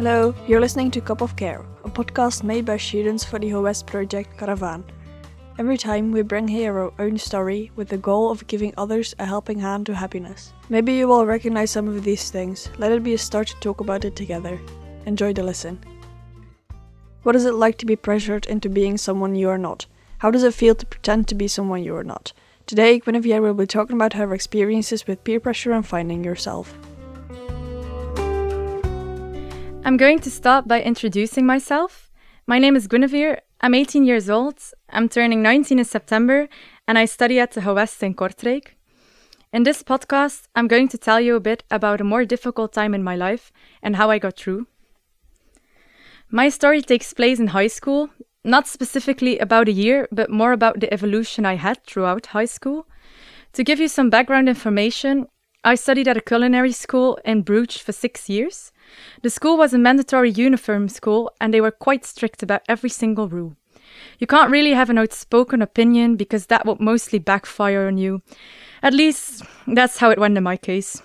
Hello, you're listening to Cup of Care, a podcast made by students for the Howest project Karavaan. Every time we bring here our own story with the goal of giving others a helping hand to happiness. Maybe you will recognize some of these things. Let it be a start to talk about it together. Enjoy the listen. What is it like to be pressured into being someone you are not? How does it feel to pretend to be someone you are not? Today, Guinevere will be talking about her experiences with peer pressure and finding yourself. I'm going to start by introducing myself. My name is Guinevere. I'm 18 years old. I'm turning 19 in September, and I study at the Howest in Kortrijk. In this podcast, I'm going to tell you a bit about a more difficult time in my life and how I got through. My story takes place in high school, not specifically about a year, but more about the evolution I had throughout high school. To give you some background information, I studied at a culinary school in Bruges for six years. The school was a mandatory uniform school, and they were quite strict about every single rule. You can't really have an outspoken opinion because that would mostly backfire on you. At least, that's how it went in my case.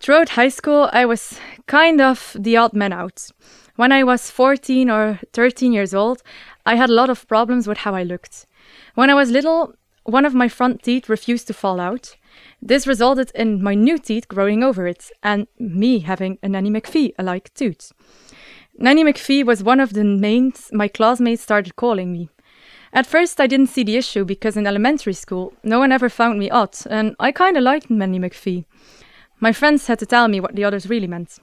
Throughout high school, I was kind of the odd man out. When I was 14 or 13 years old, I had a lot of problems with how I looked. When I was little, one of my front teeth refused to fall out. This resulted in my new teeth growing over it and me having a Nanny McPhee alike tooth. Nanny McPhee was one of the names my classmates started calling me. At first, I didn't see the issue because in elementary school, no one ever found me odd, and I kinda liked Nanny McPhee. My friends had to tell me what the others really meant.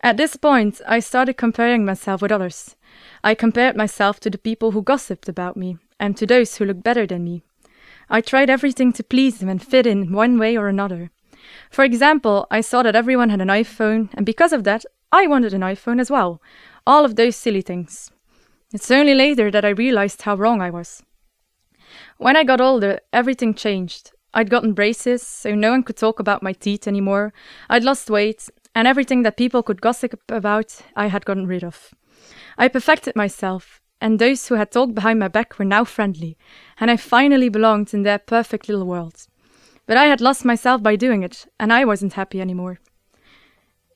At this point, I started comparing myself with others. I compared myself to the people who gossiped about me and to those who looked better than me. I tried everything to please them and fit in one way or another. For example, I saw that everyone had an iPhone, and because of that, I wanted an iPhone as well. All of those silly things. It's only later that I realized how wrong I was. When I got older, everything changed. I'd gotten braces, so no one could talk about my teeth anymore. I'd lost weight, and everything that people could gossip about, I had gotten rid of. I perfected myself, and those who had talked behind my back were now friendly, and I finally belonged in their perfect little world. But I had lost myself by doing it, and I wasn't happy anymore.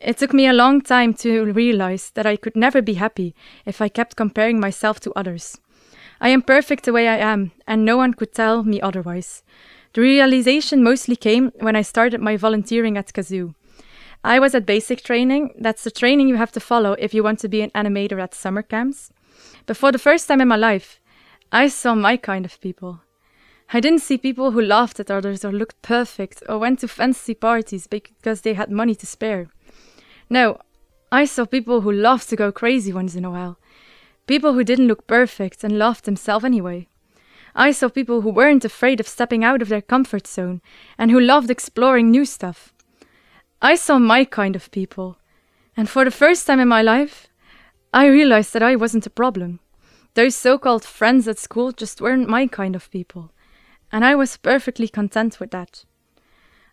It took me a long time to realize that I could never be happy if I kept comparing myself to others. I am perfect the way I am, and no one could tell me otherwise. The realization mostly came when I started my volunteering at Kazou. I was at basic training. That's the training you have to follow if you want to be an animator at summer camps. But for the first time in my life, I saw my kind of people. I didn't see people who laughed at others or looked perfect or went to fancy parties because they had money to spare. No, I saw people who loved to go crazy once in a while. People who didn't look perfect and loved themselves anyway. I saw people who weren't afraid of stepping out of their comfort zone and who loved exploring new stuff. I saw my kind of people, and for the first time in my life, I realized that I wasn't a problem. Those so called friends at school just weren't my kind of people, and I was perfectly content with that.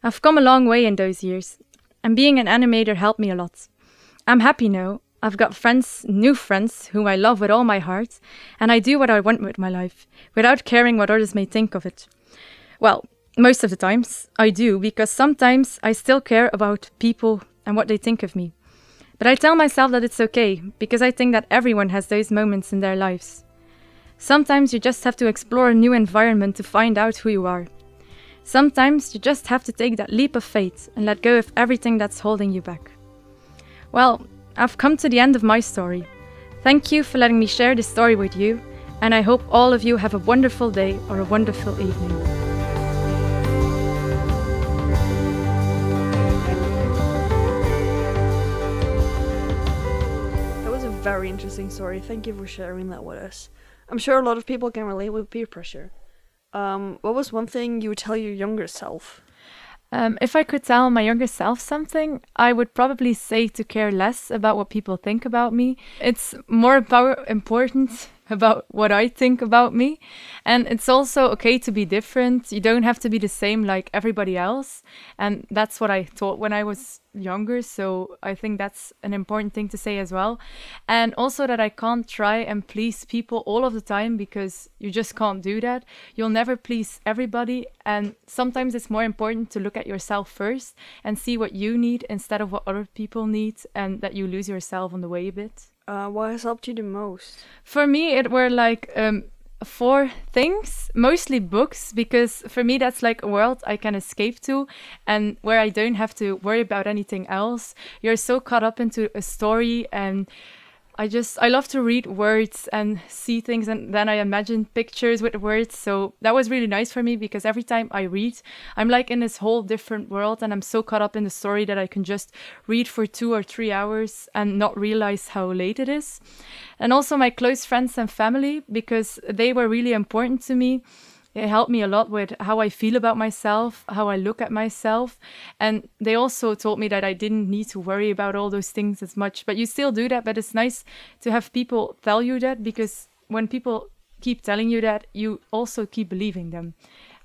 I've come a long way in those years, and being an animator helped me a lot. I'm happy now. I've got friends, new friends, whom I love with all my heart, and I do what I want with my life, without caring what others may think of it. Well, most of the times, I do, because sometimes I still care about people and what they think of me. But I tell myself that it's okay, because I think that everyone has those moments in their lives. Sometimes you just have to explore a new environment to find out who you are. Sometimes you just have to take that leap of faith and let go of everything that's holding you back. Well, I've come to the end of my story. Thank you for letting me share this story with you, and I hope all of you have a wonderful day or a wonderful evening. Very interesting story. Thank you for sharing that with us. I'm sure a lot of people can relate with peer pressure. Um, what was one thing you would tell your younger self? Um, if I could tell my younger self something, I would probably say to care less about what people think about me. It's more about important about what I think about me. And it's also okay to be different. You don't have to be the same like everybody else. And that's what I thought when I was younger. So I think that's an important thing to say as well. And also that I can't try and please people all of the time because you just can't do that. You'll never please everybody. And sometimes it's more important to look at yourself first and see what you need instead of what other people need and that you lose yourself on the way a bit. Uh, what has helped you the most? For me, it were like um, four things, mostly books, because for me, that's like a world I can escape to and where I don't have to worry about anything else. You're so caught up into a story and I just I love to read words and see things and then I imagine pictures with words. So that was really nice for me because every time I read, I'm like in this whole different world and I'm so caught up in the story that I can just read for 2 or 3 hours and not realize how late it is. And also my close friends and family because they were really important to me it helped me a lot with how I feel about myself, how I look at myself. And they also told me that I didn't need to worry about all those things as much. But you still do that. But it's nice to have people tell you that because when people keep telling you that, you also keep believing them.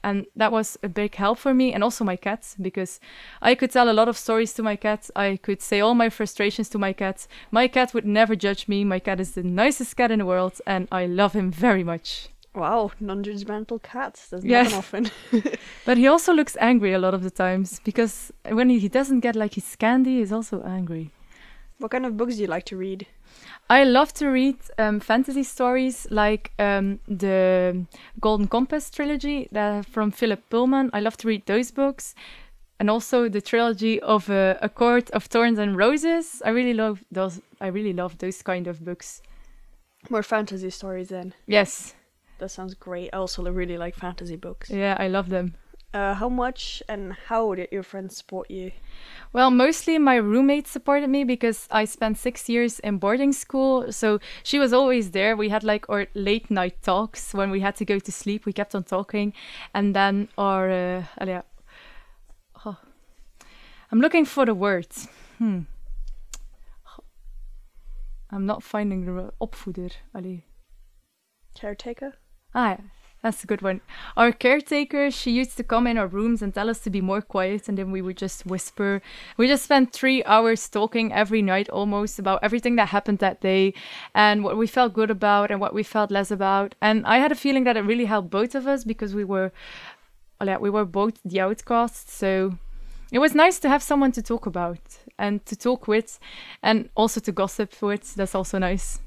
And that was a big help for me and also my cats because I could tell a lot of stories to my cat. I could say all my frustrations to my cat. My cat would never judge me. My cat is the nicest cat in the world and I love him very much. Wow, non-judgmental cat. Doesn't Yes. happen often. But he also looks angry a lot of the times because when he, he doesn't get like his candy, he's also angry. what kind of books do you like to read? I love to read um, fantasy stories like um, the Golden Compass trilogy that from Philip Pullman. I love to read those books. And also the trilogy of uh, A Court of Thorns and Roses. I really love those. I really love those kind of books. More fantasy stories then. Yes, That sounds great. I also really like fantasy books. yeah, I love them. Uh, how much and how did your friends support you? Well, mostly my roommate supported me because I spent six years in boarding school. So she was always there. We had like our late night talks when we had to go to sleep. We kept on talking. And then our. Uh, oh. I'm looking for the words. Hmm. I'm not finding the opvoeder. Allee. Caretaker? Ah, that's a good one. Our caretaker, she used to come in our rooms and tell us to be more quiet, and then we would just whisper. We just spent three hours talking every night almost about everything that happened that day and what we felt good about and what we felt less about. And I had a feeling that it really helped both of us because we were, we were both the outcasts. So it was nice to have someone to talk about and to talk with, and also to gossip with. That's also nice.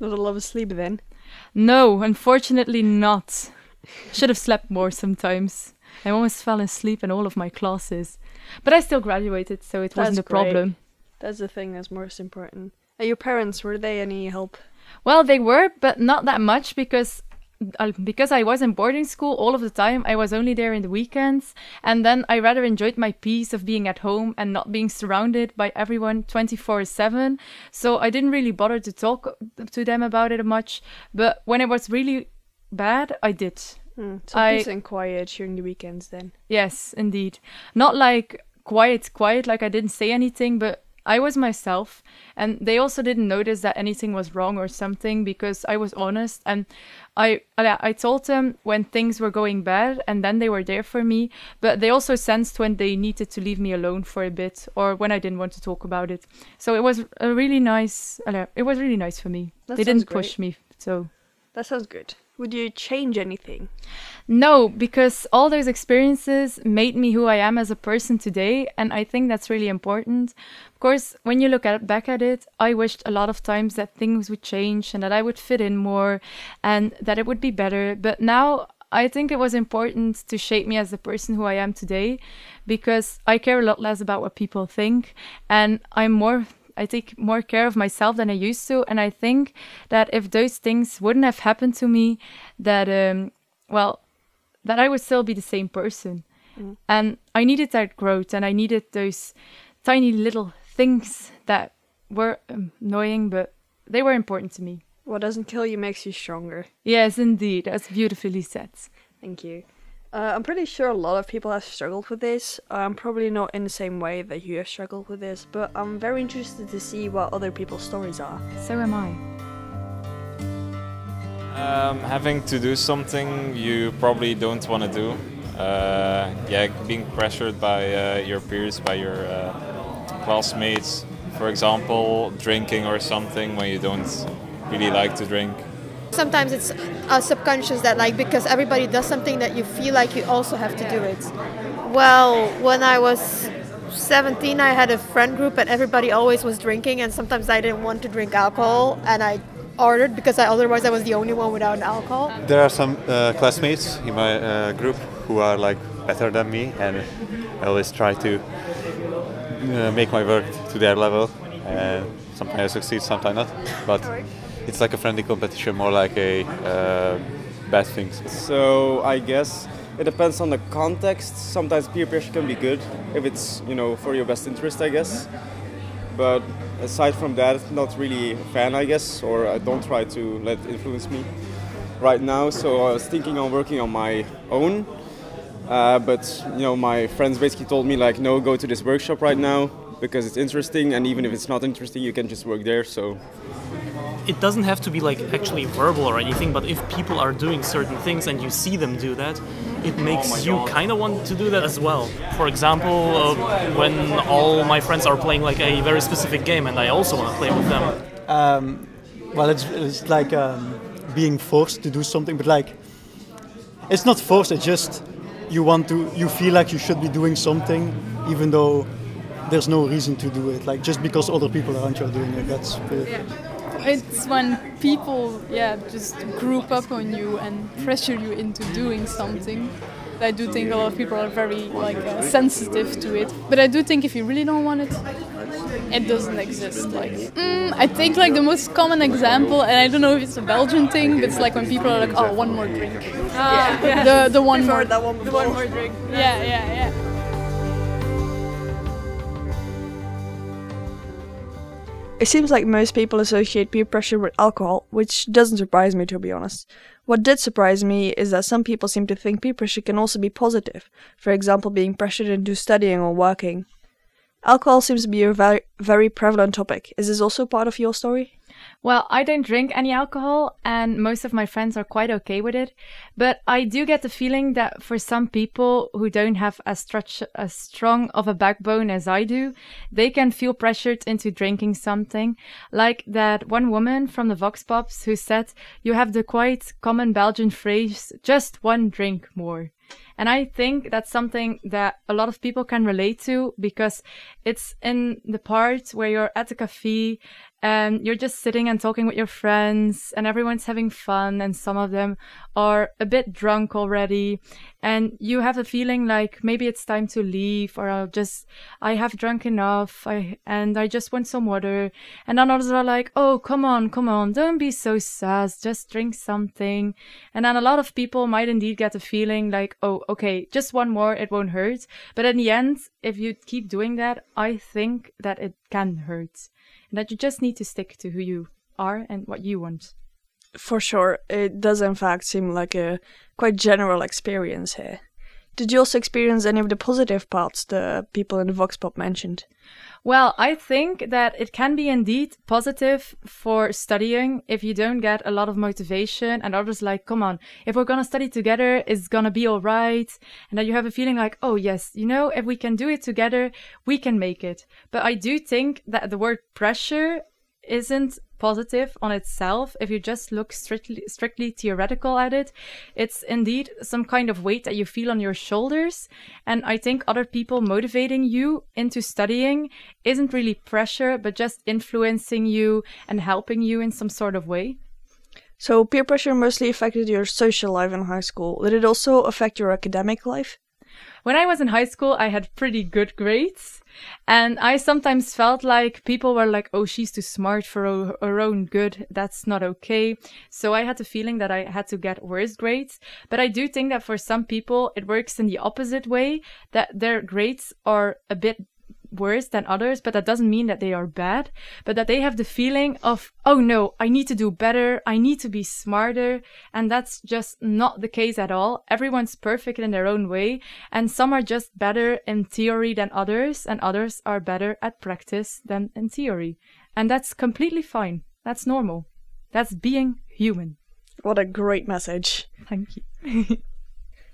Not a lot of sleep then. No, unfortunately not. Should have slept more sometimes. I almost fell asleep in all of my classes. But I still graduated, so it wasn't That's a problem. That's the thing that's most important. Uh, your parents, were they any help? Well, they were, but not that much because because I was in boarding school all of the time. I was only there in the weekends, and then I rather enjoyed my peace of being at home and not being surrounded by everyone 24/7. So I didn't really bother to talk to them about it much. But when it was really bad, I did. Hmm. So I- peace and quiet during the weekends then. Yes, indeed. Not like quiet, quiet, like I didn't say anything, but I was myself. And they also didn't notice that anything was wrong or something because I was honest. And I, I told them when things were going bad, and then they were there for me. But they also sensed when they needed to leave me alone for a bit or when I didn't want to talk about it. So it was a really nice, it was really nice for me. That they didn't push me. So. That sounds good. Would you change anything? No, because all those experiences made me who I am as a person today, and I think that's really important. Of course, when you look at back at it, I wished a lot of times that things would change and that I would fit in more and that it would be better. But now I think it was important to shape me as the person who I am today because I care a lot less about what people think and I'm more I take more care of myself than I used to and I think that if those things wouldn't have happened to me that um well that I would still be the same person. Mm. And I needed that growth and I needed those tiny little things that were um, annoying but they were important to me. What doesn't kill you makes you stronger. Yes, indeed. That's beautifully said. Thank you. Uh, I'm pretty sure a lot of people have struggled with this. I'm probably not in the same way that you have struggled with this, but I'm very interested to see what other people's stories are. So am I. Um, having to do something you probably don't want to do. Uh, yeah, being pressured by uh, your peers, by your uh, classmates. For example, drinking or something when you don't really like to drink. Sometimes it's uh, subconscious that like because everybody does something that you feel like you also have to do it. Well, when I was 17, I had a friend group and everybody always was drinking, and sometimes I didn't want to drink alcohol, and I ordered because I, otherwise I was the only one without alcohol. There are some uh, classmates in my uh, group who are like better than me, and I always try to uh, make my work to their level. And sometimes I succeed, sometimes not. But it's like a friendly competition, more like a uh, bad thing. So I guess it depends on the context. Sometimes peer pressure can be good if it's you know for your best interest, I guess. But aside from that, not really a fan, I guess, or I don't try to let it influence me right now. So I was thinking on working on my own. Uh, but you know, my friends basically told me like, no, go to this workshop right now because it's interesting, and even if it's not interesting, you can just work there. So it doesn't have to be like actually verbal or anything, but if people are doing certain things and you see them do that, it makes oh you kind of want to do that as well. For example, uh, when all my friends are playing like a very specific game and I also want to play with them. Um, well, it's, it's like um, being forced to do something, but like it's not forced. It's just you want to, you feel like you should be doing something, even though there's no reason to do it. Like just because other people around you are doing it. That's. Yeah it's when people yeah just group up on you and pressure you into doing something. I do think a lot of people are very like uh, sensitive to it. But I do think if you really don't want it it doesn't exist. Like mm, I think like the most common example and I don't know if it's a Belgian thing but it's like when people are like oh one more drink. Ah, yeah. the the one more that one the one more drink. Yeah yeah yeah It seems like most people associate peer pressure with alcohol, which doesn't surprise me to be honest. What did surprise me is that some people seem to think peer pressure can also be positive, for example, being pressured into studying or working. Alcohol seems to be a very, very prevalent topic. Is this also part of your story? Well, I don't drink any alcohol, and most of my friends are quite okay with it. But I do get the feeling that for some people who don't have as, stretch, as strong of a backbone as I do, they can feel pressured into drinking something. Like that one woman from the Vox Pops who said, You have the quite common Belgian phrase, just one drink more. And I think that's something that a lot of people can relate to because it's in the part where you're at a cafe and you're just sitting and talking with your friends and everyone's having fun and some of them are a bit drunk already and you have a feeling like maybe it's time to leave or I'll just I have drunk enough I and I just want some water. And then others are like oh come on come on don't be so sad just drink something. And then a lot of people might indeed get a feeling like oh okay just one more it won't hurt. But in the end if you keep doing that I think that it can hurt and that you just need to stick to who you are and what you want. For sure, it does in fact seem like a quite general experience here. Did you also experience any of the positive parts the people in the Vox Pop mentioned? Well, I think that it can be indeed positive for studying if you don't get a lot of motivation and others like, come on, if we're gonna study together, it's gonna be all right. And that you have a feeling like, oh yes, you know, if we can do it together, we can make it. But I do think that the word pressure isn't positive on itself if you just look strictly strictly theoretical at it it's indeed some kind of weight that you feel on your shoulders. And i think other people motivating you into studying isn't really pressure but just influencing you and helping you in some sort of way. So peer pressure mostly affected your social life in high school. Did it also affect your academic life when I was in high school, I had pretty good grades. And I sometimes felt like people were like, oh, she's too smart for her own good. That's not okay. So I had the feeling that I had to get worse grades. But I do think that for some people, it works in the opposite way, that their grades are a bit worse than others, but that doesn't mean that they are bad, but that they have the feeling of, oh no, I need to do better, I need to be smarter. And that's just not the case at all. Everyone's perfect in their own way, and some are just better in theory than others, and others are better at practice than in theory. And that's completely fine. That's normal. That's being human. What a great message. Thank you.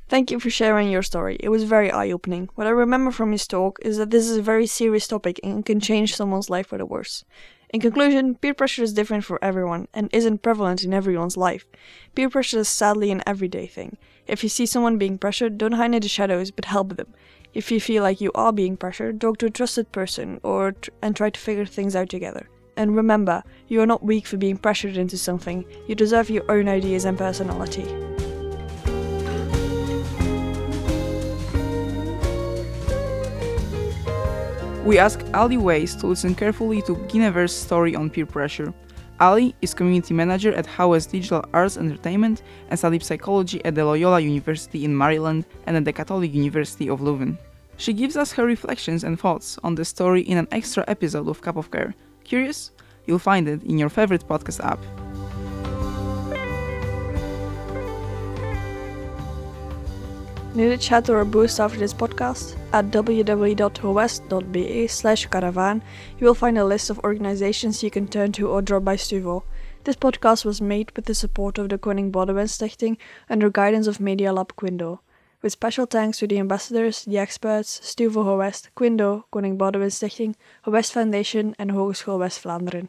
Thank you for sharing your story. It was very eye opening. What I remember from his talk is that this is a very serious topic and can change someone's life for the worse. In conclusion, peer pressure is different for everyone and isn't prevalent in everyone's life. Peer pressure is sadly an everyday thing. If you see someone being pressured, don't hide in the shadows but help them. If you feel like you are being pressured, talk to a trusted person or tr- and try to figure things out together. And remember, you are not weak for being pressured into something. You deserve your own ideas and personality. We asked Ali Weiss to listen carefully to Guinevere's story on peer pressure. Ali is community manager at Howest Digital Arts Entertainment and studied psychology at the Loyola University in Maryland and at the Catholic University of Leuven. She gives us her reflections and thoughts on the story in an extra episode of Cup of Care. Curious? You'll find it in your favorite podcast app. Need a chat or a boost after this podcast? At www.howest.be slash karavaan, you will find a list of organizations you can turn to or drop by Stuvo. This podcast was made with the support of the Koning Boudewijn Stichting under guidance of Media Lab Quindo. With special thanks to the ambassadors, the experts, Stuvo West, Quindo, Koning Boudewijn Stichting, West Foundation and Hogeschool West-Vlaanderen.